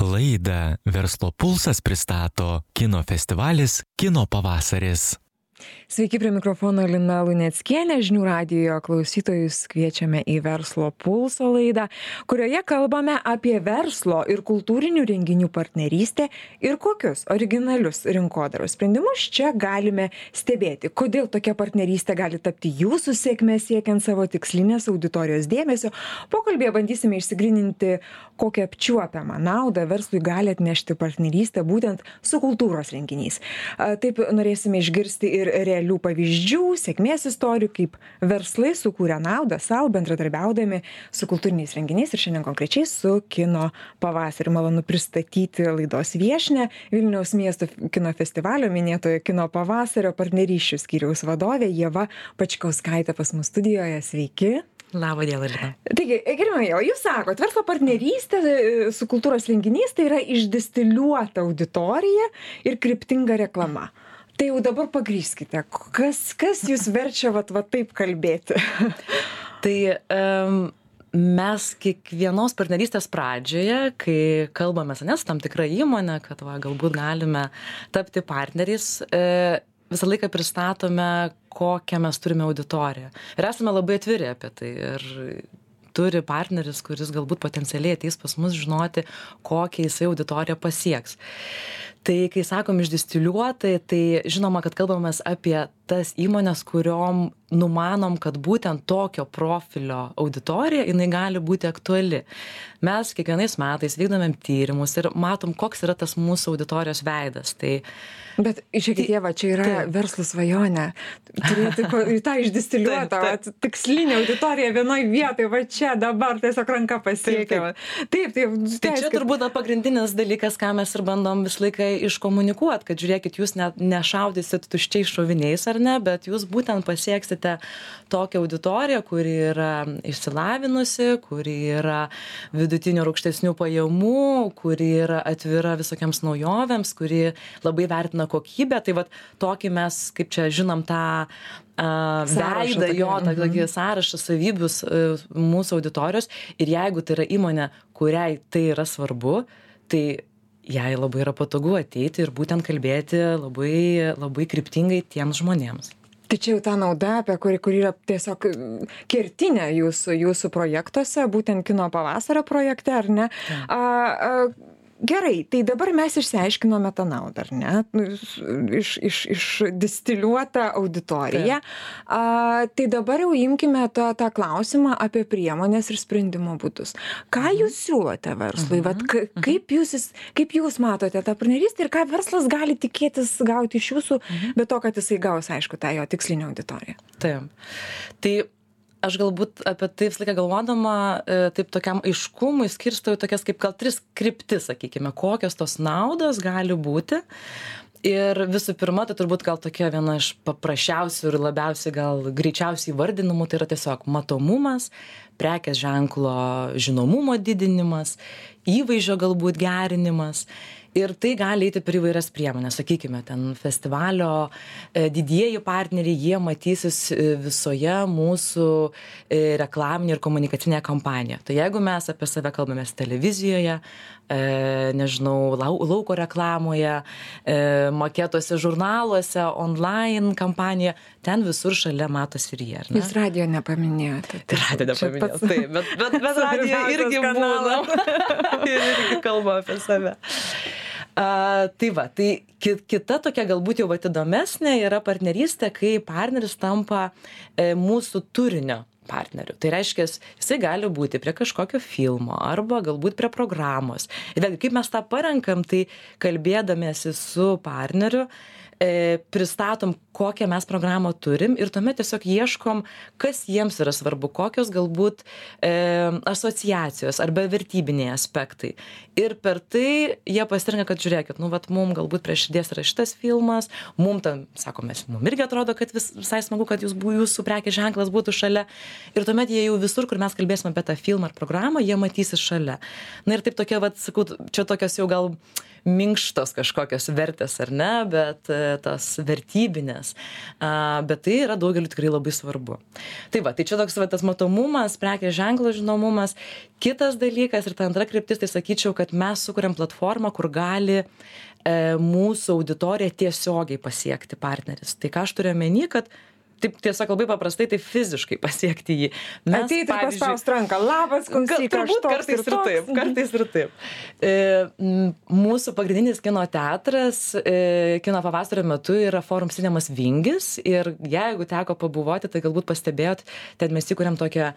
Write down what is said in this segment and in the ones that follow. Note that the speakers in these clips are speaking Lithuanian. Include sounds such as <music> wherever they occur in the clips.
Laidą Verslo pulsas pristato kino festivalis Kino pavasaris. Sveiki prie mikrofono Lina Luneckienė, žinių radijo klausytojus kviečiame į verslo pulso laidą, kurioje kalbame apie verslo ir kultūrinių renginių partnerystę ir kokius originalius rinkodaros sprendimus čia galime stebėti. Kodėl tokia partnerystė gali tapti jūsų sėkmė siekiant savo tikslinės auditorijos dėmesio. Pokalbėje bandysime išsigrininti, kokią apčiuopiamą naudą verslui gali atnešti partnerystė būtent su kultūros renginiais. Taip norėsime išgirsti ir realių pavyzdžių sėkmės istorijų kaip verslai sukūrė naudą sau bendradarbiaudami su kultūriniais renginiais ir šiandien konkrečiai su kino pavasariu malonu pristatyti laidos viešnią vilniaus miesto kino festivalio minėtojo kino pavasario partnerysčių skyriaus vadovė ieva pačkauskaitė pas mus studijoje sveiki Labą dieną, Lina. Taigi, gerbėjai, o jūs sakot, verslo partnerystė e, su kultūros renginiais tai yra išdistiliuota auditorija ir kryptinga reklama. Mhm tai jau dabar pagrįskite kas kas jus verčia vat va taip kalbėti <laughs> tai um, mes kiekvienos partnerystės pradžioje, kai kalbame ane, su tam tikra įmonė, kad va, galbūt galime tapti partneriais, e, visą laiką pristatome, kokią mes turime auditoriją. Ir esame labai atviri apie tai. Ir turi partneris, kuris galbūt potencialiai ateis pas mus žinoti, kokią jisai auditoriją pasieks tai kai sakom išdistiliuotai tai žinoma kad kalbamės apie tas įmones kuriom numanom kad būtent tokio profilio auditorija jinai gali būti aktuali. Mes kiekvienais metais vykdomėm tyrimus ir matom koks yra tas mūsų auditorijos veidas. Tai bet žiūrėkit ieva čia yra verslo svajonė. Turėti tą <laughs> išdistiliuotą vat tikslinę auditoriją vienoj vietoj va čia dabar tiesiog ranka pasiekia. Taip taip tai čia turbūt pagrindinis dalykas ką mes ir bandom visą laiką iškomunikuot kad žiūrėkit jūs ne nešaudysit tuščiais šoviniais ar ne bet jūs būtent pasieksite tokią auditoriją kuri yra išsilavinusi kuri yra vidutinių ar aukštesnių pajamų kuri yra atvira visokioms naujovėms kuri labai vertina kokybę. Tai vat tokį mes kaip čia žinom tą veidą jo tą tokį mhm. sąrašą savybių mūsų auditorijos. Ir jeigu tai yra įmonė kuriai tai yra svarbu tai jai labai yra patogu ateiti ir būtent kalbėti labai labai kryptingai tiems žmonėms. Tai čia jau ta nauda apie kuri kuri yra tiesiog kertinė jūsų jūsų projektuose būtent kino pavasario projekte ar ne? A a gerai tai dabar mes išsiaiškinome tą naudą ar ne? Nu, iš iš išdistiliuotą auditoriją a tai dabar jau imkime tą tą klausimą apie priemones ir sprendimo būdus. Ką mhm. jūs siūlote verslui? Vat mhm. Mhm. kaip jūs kaip jūs matote tą partnerystę ir ką verslas gali tikėtis gauti iš jūsų be to kad jisai gaus aišku tą jo tikslinę auditoriją? Taip. Tai aš galbūt apie tai visą laiką galvodama e, taip tokiam aiškumui skirstau į tokias kaip gal tris kryptis sakykime kokios tos naudos gali būti. Ir visų pirma tai turbūt gal tokia viena iš paprasčiausių ir labiausiai gal greičiausiai įvardinamų tai yra tiesiog matomumas prekės ženklo žinomumo didinimas įvaizdžio galbūt gerinimas ir tai gali eiti per įvairias priemones sakykime ten festivalio e, didieji partneriai jie matysis e, visoje mūsų e, reklaminėje ir komunikacinėje kampanijoje tai jeigu mes apie save kalbamės televizijoje nežinau lau lauko reklamoje maketuose žurnaluose online kampanija. Ten visur šalia matosi ir jie jūs radijo nepaminėjote. Tai radijo nepaminėjau. taip bet bet bet radijo irgi būnam <laughs> ir irgi kalbam apie save. A tai va tai ki kita tokia galbūt jau įdomesnė yra partnerystė kai partneris tampa e mūsų turinio partneriu. Tai reiškias jisai gali būti prie kažkokio filmo arba galbūt prie programos. Ir vėlgi kaip mes tą parenkam tai kalbėdamiesi su partneriu e, pristatom, kokią mes programą turim ir tuomet tiesiog ieškom, kas jiems yra svarbu, kokios galbūt e, asociacijos arba vertybiniai aspektai. Ir per tai jie pasirinka, kad žiūrėkit, nu, vat, mums galbūt prieš širdies yra šitas filmas, mums tam, sakome, mums irgi atrodo, kad vis, visai smagu, kad jūs, jūsų prekės ženklas būtų šalia. Ir tuomet jie jau visur, kur mes kalbėsime apie tą filmą ar programą, jie matysis šalia. Na ir taip tokia, vat, sakau, čia tokios jau gal minkštos kažkokios vertės ar ne, bet e, tas vertybinės. Bet tai yra daugeliu tikrai labai svarbu. Tai va, tai čia toks va, tas matomumas, prekės ženklo žinomumas. Kitas dalykas ir ta antra kryptis, tai sakyčiau, kad mes sukuriam platformą, kur gali e, mūsų auditoriją tiesiogiai pasiekti partneris. Tai ką aš turiu menį, kad taip tiesiog labai paprastai, tai fiziškai pasiekti jį. Mes, Ateiti ir paspausti ranką, labas, klausyk, turbūt kartais ir, ir taip, kartais ir taip. E, mūsų pagrindinis kino teatras e, kino pavasario metu yra Forum Cinemas Vingis ir jeigu teko pabuvoti, tai galbūt pastebėjot, ten mes įkūrėm tokią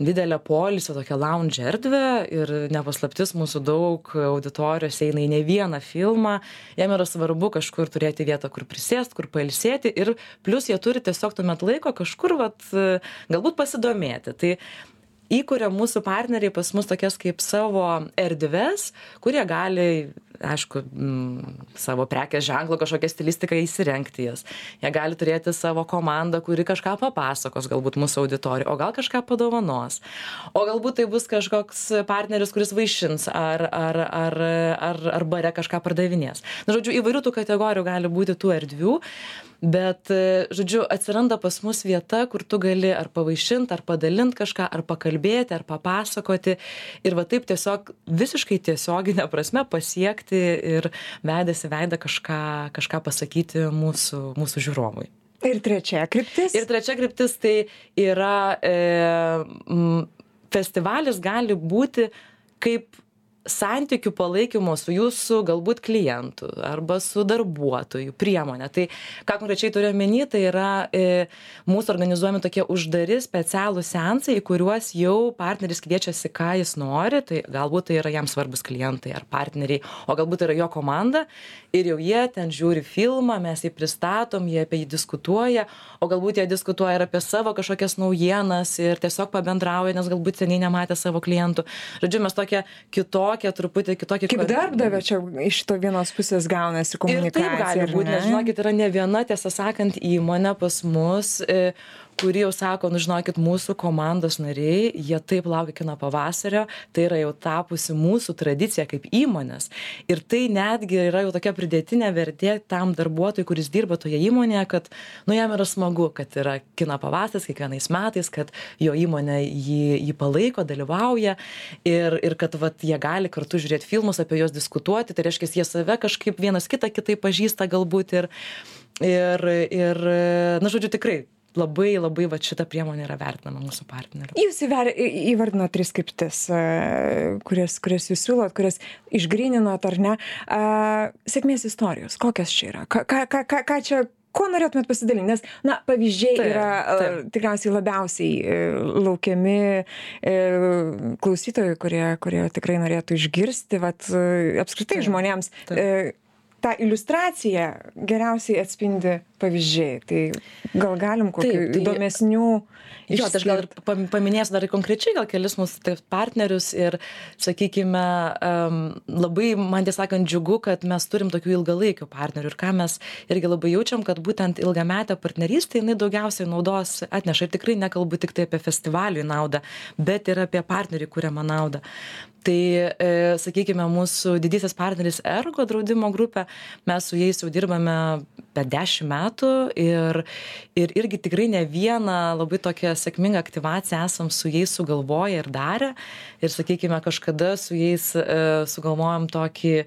didelę polisio, tokią lounge erdvę ir nepaslaptis mūsų daug auditorijos eina į ne vieną filmą, jam yra svarbu kažkur turėti vietą, kur prisėsti, kur pailsėti ir plus jie turi tiesiog tuomet laiko kažkur, vat, galbūt pasidomėti. Tai įkuria mūsų partneriai pas mus tokias kaip savo erdves, kurie gali aišku, mm, savo prekės ženklo kažkokią stilistiką įsirengti jas. Jie gali turėti savo komandą, kuri kažką papasakos, galbūt mūsų auditorijai, o gal kažką padovanos. O galbūt tai bus kažkoks partneris, kuris vaišins ar, ar, ar, ar, ar bare kažką pardavinės. Na, žodžiu, įvairių tų kategorijų gali būti tų erdvių, bet, žodžiu, atsiranda pas mus vieta, kur tu gali ar pavaišinti, ar padalinti kažką, ar pakalbėti, ar papasakoti ir va taip tiesiog visiškai tiesioginė prasme pasiekti pasiekti ir veidas į veidą kažką, kažką pasakyti mūsų, mūsų žiūrovui. Ir trečia kryptis? Ir trečia kryptis tai yra e, m, festivalis gali būti kaip santykių palaikymo su jūsų galbūt klientu arba su darbuotoju priemone. Tai ką konkrečiai turiu omeny, tai yra e, mūsų organizuojami tokie uždari specialūs sensai, į kuriuos jau partneris kviečiasi, ką jis nori, tai galbūt tai yra jam svarbus klientai ar partneriai, o galbūt tai yra jo komanda ir jau jie ten žiūri filmą, mes jį pristatom, jie apie jį diskutuoja, o galbūt jie diskutuoja ir apie savo kažkokias naujienas ir tiesiog pabendrauja, nes galbūt seniai nematė savo klientų. Žodžiu, mes tokia kitokia, truputį kitokia. Kaip darbdavė čia iš to vienos pusės gaunasi komunikacija. Ir taip gali būti, nes žinokit, yra ne viena, tiesą sakant, įmonė pas mus. Kuri jau sako nu žinokit mūsų komandos nariai jie taip laukia kino pavasario tai yra jau tapusi mūsų tradicija kaip įmonės. Ir tai netgi yra jau tokia pridėtinė vertė tam darbuotojui kuris dirba toje įmonėje kad nu jam yra smagu kad yra kino pavasaris kiekvienais metais kad jo įmonė jį jį palaiko dalyvauja ir ir kad vat jie gali kartu žiūrėt filmus apie juos diskutuoti. Tai reiškias jie save kažkaip vienas kitą kitaip pažįsta galbūt ir ir ir na žodžiu tikrai labai labai vat šita priemonė yra vertinama mūsų partnerių. Jūs įver, įvardinot tris kryptis, kurias, kurias jūs siūlot, kurias išgrininot ar ne. Sėkmės istorijos, kokios čia yra? Ką, ką, ką, ką čia kuo norėtumėt pasidalinti nes na pavyzdžiai taip, yra taip. tikriausiai labiausiai e, laukiami e, klausytojų kurie kurie tikrai norėtų išgirsti vat apskritai taip, žmonėms taip tą iliustraciją geriausiai atspindi pavyzdžiai. Tai gal galim kokių tai, įdomesnių Jo, tai aš gal ir paminėsiu dar konkrečiai gal kelis mūsų taip, partnerius ir, sakykime, um, labai, man tiesą sakant, džiugu, kad mes turim tokių ilgalaikių partnerių ir ką mes irgi labai jaučiam, kad būtent ilgametė partnerystė, jinai daugiausiai naudos atneša. Ir tikrai nekalbu tik tai apie festivalių naudą, bet ir apie partnerių kuriamą naudą tai e, sakykime mūsų didysis partneris ergo draudimo grupė mes su jais jau dirbame apie dešim metų ir ir irgi tikrai ne vieną labai tokią sėkmingą aktyvaciją esam su jais sugalvoję ir darę. Ir sakykime kažkada su jais e, sugalvojom tokį e,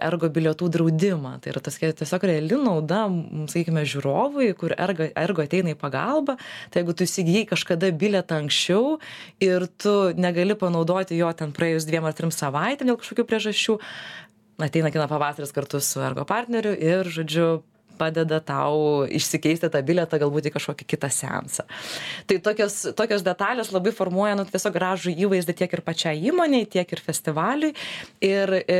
ergo bilietų draudimą. Tai yra tokia tiesiog reali nauda sakykime žiūrovui kur ergo ergo ateina į pagalbą. Tai jeigu tu įsigijai kažkada bilietą anksčiau ir tu negali panaudoti jo ten praėjus praėjus dviem ar trim savaitėm dėl kažkokių priežasčių ateina kino pavasaris kartu su ergo partneriu ir žodžiu padeda tau išsikeisti tą bilietą galbūt į kažkokį kitą seansą. Tai tokios, tokios detalės labai formuoja nu, tiesiog gražų įvaizdį tiek ir pačiai įmoniai, tiek ir festivaliui. Ir e,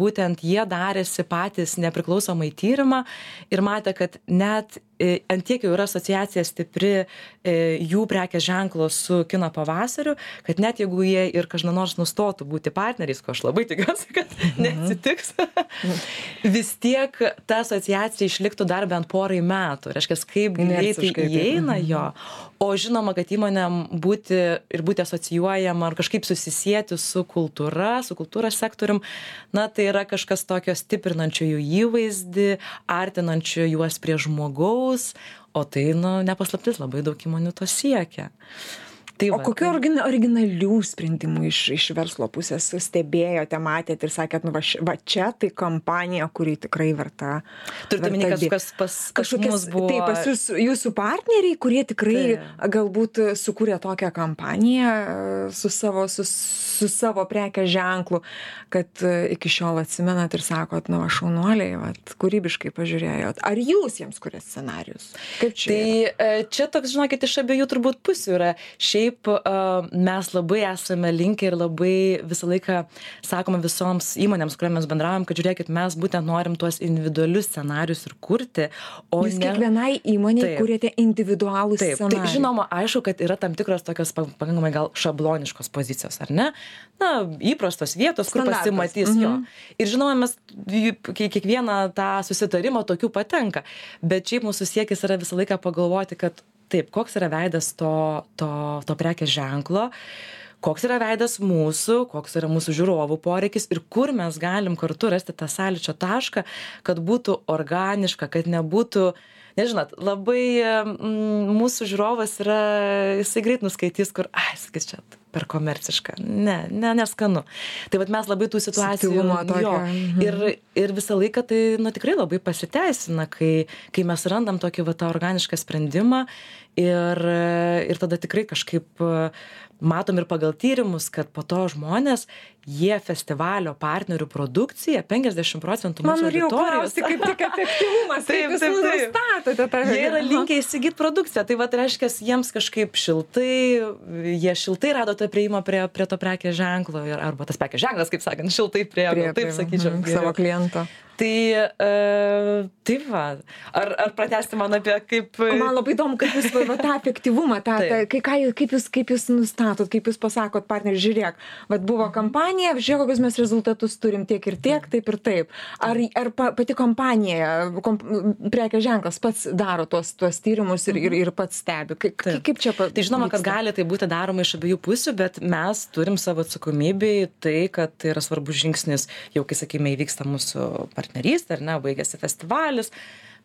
būtent jie darėsi patys nepriklausomai tyrimą ir matė, kad net ant tiek jau yra asociacija stipri e, jų prekės ženklo su kino pavasariu, kad net jeigu jie ir kažkada nors nustotų būti partneriais, ko aš labai tikiuosi, kad mhm. neatsitiks, <laughs> vis tiek ta asociacija išliktų dar bent porai metų. Reiškia, kaip greitai įeina mhm. jo. O žinoma, kad įmonėm būti ir būti asocijuojama ar kažkaip susisieti su kultūra, su kultūros sektorium, na tai yra kažkas tokio stiprinančio jų įvaizdį, artinančio juos prie žmogaus, o tai, nu, nepaslaptis, labai daug įmonių to siekia. Tai va, o kokiu tai... origina, originalių sprendimų iš, iš verslo pusės stebėjote, matėte ir sakėt, nu va, š, va čia tai kompanija, kuri tikrai verta. Turite minėti, kas, kas pas kažkokias buvo. Taip, pas jūs, jūsų partneriai, kurie tikrai galbūt sukūrė tokią kampaniją su savo, su, su savo prekės ženklu, kad iki šiol atsimenat ir sakot, nu, aš šaunuoliai, vat, kūrybiškai pažiūrėjot. Ar jūs jiems kuriat scenarius? Kaip čia? Tai yra? E, čia toks, žinokit, iš abiejų turbūt pusių yra. Šiaip šiaip mes labai esame linkę ir labai visą laiką sakome visoms įmonėms, kuriuo mes bendraujam, kad žiūrėkit, mes būtent norim tuos individualius scenarius ir kurti, o Jūs ne... kiekvienai įmoniai taip, kuriate individualų taip, scenarijų. Taip, žinoma, aišku, kad yra tam tikros tokios pakankamai gal šabloniškos pozicijos, ar ne? Na, įprastos vietos, kur Standartas. pasimatys mhm. jo. Ir žinoma, mes kiekvieną tą susitarimą tokių patenka, bet šiaip mūsų siekis yra visą laiką pagalvoti, kad taip koks yra veidas to to to prekės ženklo koks yra veidas mūsų koks yra mūsų žiūrovų poreikis ir kur mes galim kartu rasti tą sąlyčio tašką kad būtų organiška kad nebūtų nes žinot labai mm, mūsų žiūrovas yra jisai greit nuskaitys kur ai sakys čia per komerciška ne ne neskanu tai vat mes labai tų situacijų jo mhm. ir ir visą laiką tai nu tikrai labai pasiteisina kai kai mes randam tokį va tą organišką sprendimą ir ir tada tikrai kažkaip matom ir pagal tyrimus kad po to žmonės jie festivalio partnerių produkciją penkiasdešim procentų mūsų auditorijos. kaip tik efektyvumas <laughs> taip jūs nustatote tą jie yra linkę įsigyt produkciją. Tai vat reiškias jiems kažkaip šiltai jie šiltai rado tą priėjimą prie prie to prekės ženklo ir arba tas prekės ženklas kaip sakant šiltai priėjo taip sakyčiau mhm, savo kliento. Tai e, tai va. Ar ar pratęsti man apie kaip man labai įdomu kaip jūs va tą efektyvumą tą tą kaip jūs kaip jūs nustatot kaip jūs pasakot partneriui žiūrėk vat buvo kampanija žiūrėk kokius mes rezultatus turim tiek ir tiek taip. ir taip. Ar ar pa pati kompanija kom prekės ženklas pats daro tuos tuos tyrimus ir ir ir pats stebi? Kaip kaip čia tai žinoma kad gali tai būti daroma iš abiejų pusių bet mes turim savo atsakomybėj tai kad tai yra svarbus žingsnis. Jau kai sakykime įvyksta mūsų partnerystė, ar ne, baigėsi festivalis,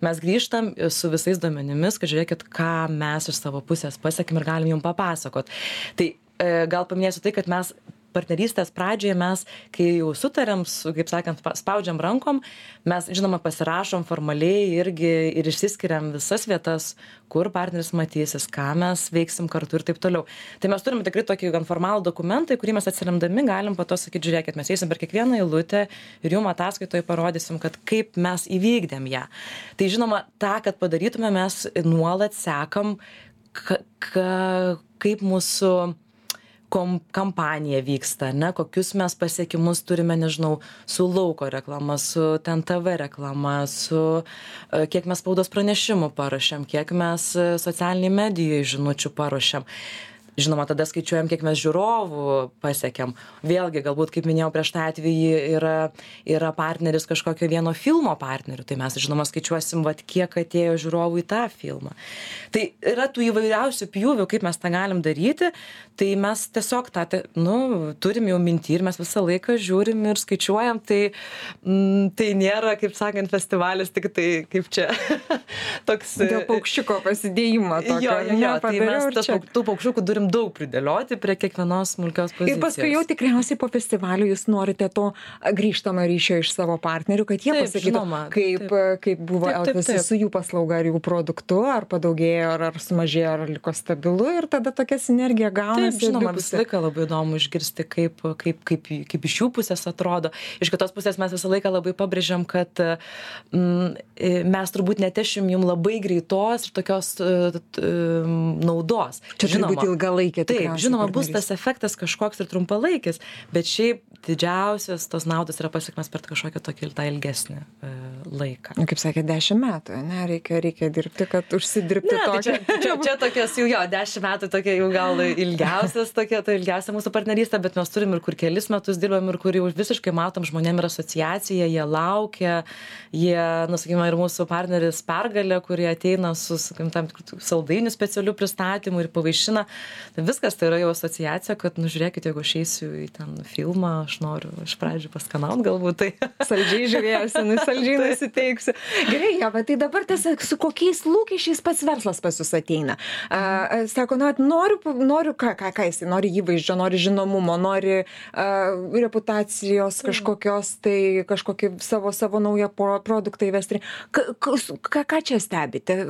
mes grįžtam su visais duomenimis, kad žiūrėkit, ką mes iš savo pusės pasiekim ir galim jums papasakot. Tai e, gal paminėsiu tai, kad mes partnerystės pradžioje mes kai jau sutariam su kaip sakant spaudžiam rankom mes žinoma pasirašom formaliai irgi ir išsiskiriam visas vietas kur partneris matysis ką mes veiksim kartu ir taip toliau. Tai mes turim tikrai tokį gan formalų dokumentą kurį mes atsiremdami galim po to sakyt žiūrėkit mes eisim per kiekvieną eilutę ir jum ataskaitoj parodysim kad kaip mes įvykdėm ją. Tai žinoma tą kad padarytume mes nuolat sekam ka ka kaip mūsų kom kampanija vyksta ane kokius mes pasiekimus turime nežinau su lauko reklama su ten tv reklama su e, kiek mes spaudos pranešimų paruošėm kiek mes e, socialinėj medijoj žinučių paruošėm žinoma tada skaičiuojam kiek mes žiūrovų pasiekėm vėlgi galbūt kaip minėjau prieš tą atvejį yra yra partneris kažkokio vieno filmo partneriu tai mes žinoma skaičiuosim vat kiek atėjo žiūrovų į tą filmą. Tai yra tų įvairiausių pjūvių kaip mes tą galim daryti. Tai mes tiesiog tą nu turim jau minty ir mes visą laiką žiūrim ir skaičiuojam. Tai mm, tai nėra kaip sakant festivalis tiktai kaip čia <laughs> toks dėl paukščiuko pasidėjimo tokio jo jo jo tai mes tų paukščiukų turim daug pridėlioti prie kiekvienos smulkios pozicijos. Ir paskui jau tikriausiai po festivalio jūs norite to grįžtamą ryšio iš savo partnerių, kad jie taip, pasakytų, žinoma, kaip, taip. kaip buvo elgtasi su jų paslauga ar jų produktu, ar padaugėjo, ar, ar sumažėjo, ar liko stabilu ir tada tokia sinergija gaunasi. Taip, žinoma, visą laiką labai įdomu išgirsti, kaip, kaip, kaip, kaip iš jų pusės atrodo. Iš kitos pusės mes visą laiką labai pabrėžiam, kad mm, mes turbūt netešim jums labai greitos ir tokios uh, naudos. Čia turi būti ilga ilgalaikė. Taip, žinoma, bus tas efektas kažkoks ir trumpalaikis, bet šiaip didžiausias tos naudos yra pasiekmes per kažkokią tokį tą ilgesnį e, laiką. Nu, kaip sakė, dešimt metų, ne, reikia, reikia dirbti, kad užsidirbti ne, tokią. Tai čia, čia, čia tokias jau jo, dešimt metų tokia jau gal ilgiausias, tokia, tai ilgiausia mūsų partnerystė, bet mes turim ir kur kelis metus dirbam ir kur jau visiškai matom žmonėm yra asociacija, jie laukia, jie, nu, sakykime, ir mūsų partneris pergalė, kurie ateina su, sakykim, tam saldainių specialių pristatymų ir pavaišina. Tai viskas tai yra jau asociacija, kad, nu, žiūrėkit, jeigu aš eisiu į ten filmą, aš noriu iš pradžių paskanaut galbūt tai. <laughs> Saldžiai žiūrėsiu, nu, saldžiai nusiteiksiu. Gerai, ja, bet tai dabar tiesiog su kokiais lūkesčiais pats verslas pas jūs ateina. A, sako, na, noriu, noriu ką, ką, ką jis nori įvaizdžio, nori žinomumo, nori a, reputacijos kažkokios, tai kažkokį savo, savo naują produktą įvesti. Ką, ką čia stebite?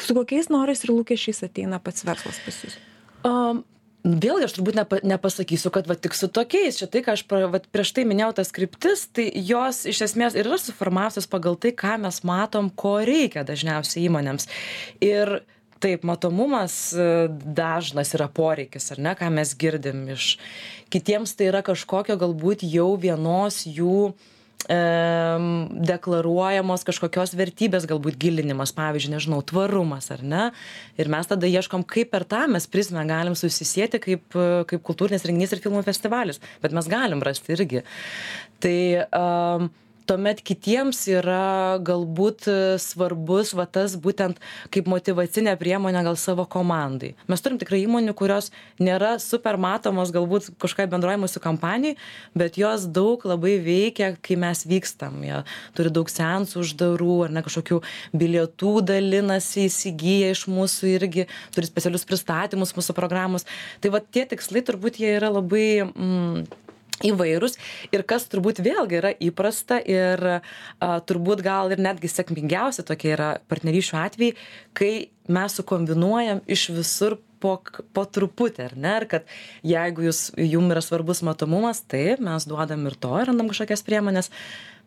Su kokiais norais ir lūkesčiais ateina pats verslas pas jūs? Um, Vėlgi aš turbūt nepa, nepasakysiu, kad va tik su tokiais, čia tai, ką aš pra, va, prieš tai minėjau tas kryptis, tai jos iš esmės ir yra suformavusios pagal tai, ką mes matom, ko reikia dažniausiai įmonėms. Ir taip, matomumas e, dažnas yra poreikis, ar ne, ką mes girdim iš kitiems, tai yra kažkokio galbūt jau vienos jų uh, deklaruojamos kažkokios vertybės galbūt gilinimas, pavyzdžiui, nežinau, tvarumas ar ne. Ir mes tada ieškom, kaip per tą mes prizmę galim susisieti kaip, kaip kultūrinės renginys ir filmų festivalis. Bet mes galim rasti irgi. Tai um, tuomet kitiems yra galbūt e, svarbus va tas būtent kaip motyvacinė priemonė gal savo komandai. Mes turim tikrai įmonių, kurios nėra super matomos galbūt kažkokiai bendroji mūsų kampanijai, bet jos daug labai veikia, kai mes vykstam. Jie turi daug sensų uždarų ar ne kažkokių bilietų dalinasi, įsigyja iš mūsų irgi, turi specialius pristatymus mūsų programos. Tai va tie tikslai turbūt jie yra labai... Mm, įvairūs ir kas turbūt vėlgi yra įprasta ir a, turbūt gal ir netgi sėkmingiausia tokie yra partnerysčių atvejai, kai mes sukombinuojam iš visur po, po truputį, ar ne? Ir kad jeigu jūs, jums yra svarbus matomumas, taip, mes duodam ir to, randam kažkokias priemonės,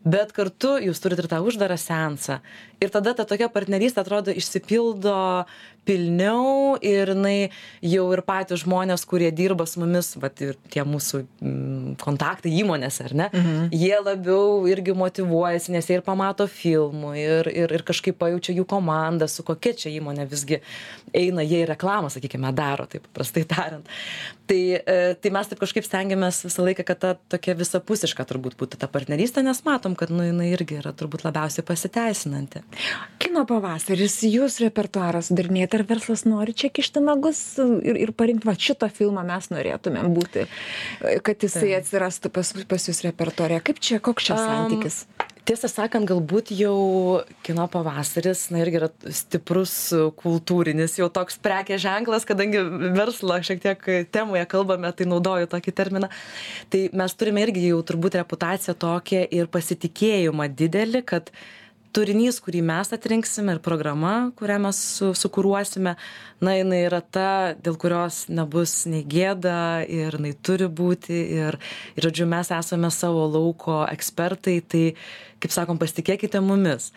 bet kartu jūs turit ir tą uždarą seansą. Ir tada ta tokia partnerystė atrodo išsipildo pilniau ir jinai jau ir patys žmonės, kurie dirba su mumis, vat, ir tie mūsų mm, kontaktai įmonės, ar ne, mhm. jie labiau irgi motivuojasi, nes jie ir pamato filmų ir, ir, ir kažkaip pajaučia jų komandą, su kokia čia įmonė visgi eina, jie į reklamą, sakykime, daro, taip paprastai <laughs> tariant. Tai, e, tai mes taip kažkaip stengiamės visą laiką, kad ta tokia visapusiška turbūt būtų ta partnerystė, nes matom, kad nu, jinai irgi yra turbūt labiausiai pasiteisinanti. Kino pavasaris, jūs repertuaras sudarinėjate ar verslas nori čia kišti nagus ir, ir parinkti, va šitą filmą mes norėtumėm būti, kad jisai tai. atsirastų pas, pas jūs repertorė. Kaip čia, koks čia santykis? Um, Tiesą sakant, galbūt jau kino pavasaris, na irgi yra stiprus kultūrinis, jau toks prekė ženklas, kadangi verslo šiek tiek temoje kalbame, tai naudoju tokį terminą. Tai mes turime irgi jau turbūt reputaciją tokią ir pasitikėjimą didelį, kad uh, turinys kurį mes atrinksime ir programa kurią mes su sukuruosime na jinai yra ta dėl kurios nebus nei gėda ir jinai turi būti ir ir žodžiu mes esame savo lauko ekspertai tai kaip sakom pasitikėkite mumis.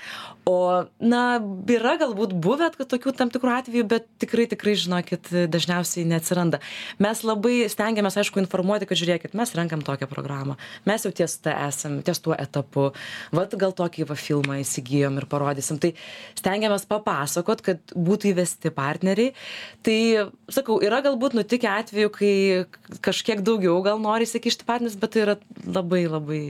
O na yra galbūt buvę tokių tam tikrų atvejų bet tikrai tikrai žinokit dažniausiai neatsiranda. Mes labai stengiamės aišku informuoti kad žiūrėkit mes renkam tokią programą mes jau ties ta esam ties tuo etapu vat gal tokį va filmą įsigijom ir parodysim. Tai stengiamės papasakot kad būtų įvesti partneriai. Tai sakau yra galbūt nutikę atvejų kai kažkiek daugiau gal nori įsikišti partneris bet tai yra labai labai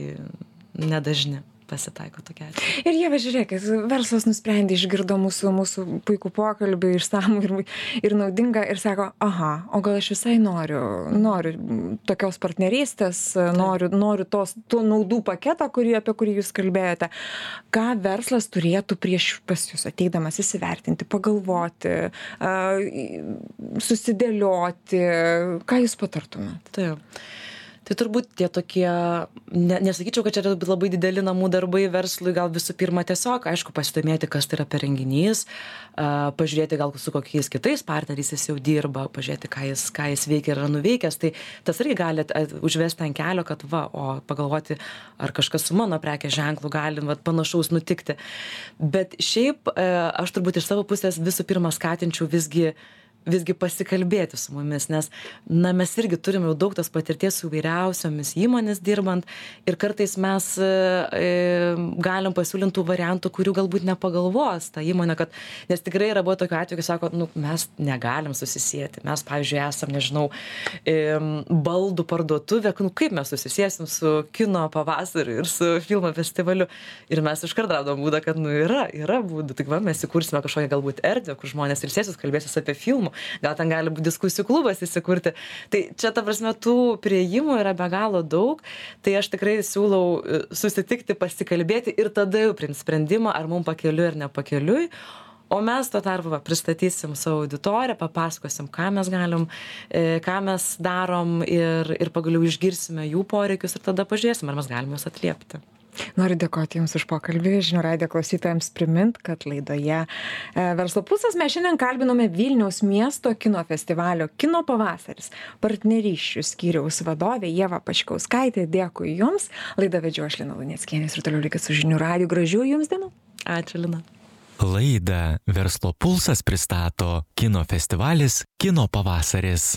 nedažni pasitaiko atvejai. Ir jie, žiūrėkit, verslas nusprendė, išgirdo mūsų, mūsų puikų pokalbį, išsamų ir, ir naudingą ir sako, aha, o gal aš visai noriu, noriu tokios partnerystės, noriu, noriu tos, to naudų paketą, kurį, apie kurį jūs kalbėjote. Ką verslas turėtų prieš pas jūs ateidamas įsivertinti, pagalvoti, susidėlioti, ką jūs patartumėte? Taip tai turbūt tie tokie ne nesakyčiau kad čia yra labai dideli namų darbai verslui gal visų pirma tiesiog aišku pasidomėti kas tai yra per renginys a pažiūrėti gal su kokiais kitais partneriais jis jau dirba pažiūrėti ką jis ką jis veikia ir yra nuveikęs. Tai tas irgi gali užvesti ant kelio kad va o pagalvoti ar kažkas su mano prekės ženklu gali vat panašaus nutikti. Bet šiaip e, aš turbūt iš savo pusės visų pirma skatinčiau visgi visgi pasikalbėti su mumis, nes, na, mes irgi turime jau daug tos patirties su įvairiausiomis įmonės dirbant ir kartais mes e, galim pasiūlintų variantų, kurių galbūt nepagalvos ta įmonė, kad, nes tikrai yra buvo tokiu atveju, kai sako, nu, mes negalim susisieti, mes, pavyzdžiui, esam, nežinau, baldų parduotuvė, nu, kaip mes susisiesim su kino pavasariu ir su filmo festivaliu. Ir mes iškart radom būdą, kad, nu, yra, yra būdų. Tik va, mes įkursime kažkokią galbūt erdvę, kur žmonės ilsėsis, kalbėsis apie filmų, gal ten gali būti diskusijų klubas įsikurti. Tai čia, ta prasme, tų prieimų yra be galo daug. Tai aš tikrai siūlau e, susitikti, pasikalbėti ir tada jau priimti sprendimą, ar mums pakeliui ar nepakeliui. O mes tuo tarpu va, pristatysim savo auditoriją, papasakosim, ką mes galim, e, ką mes darom ir, ir pagaliau išgirsime jų poreikius ir tada pažiūrėsim, ar mes galime juos atliepti. Noriu dėkoti Jums už pokalbį. Žinių radio klausytojams primint, kad laidoje e, Verslo pusas mes šiandien kalbinome Vilniaus miesto kino festivalio Kino pavasaris partnerysčių skyriaus vadovė Jėva Paškauskaitė. Dėkui Jums. Laidą vedžiu aš Lina Lunieckienės ir toliau likit su žinių radio. Gražių Jums dienų. Ačiū, Lina. Laidą Verslo pulsas pristato kino festivalis Kino pavasaris.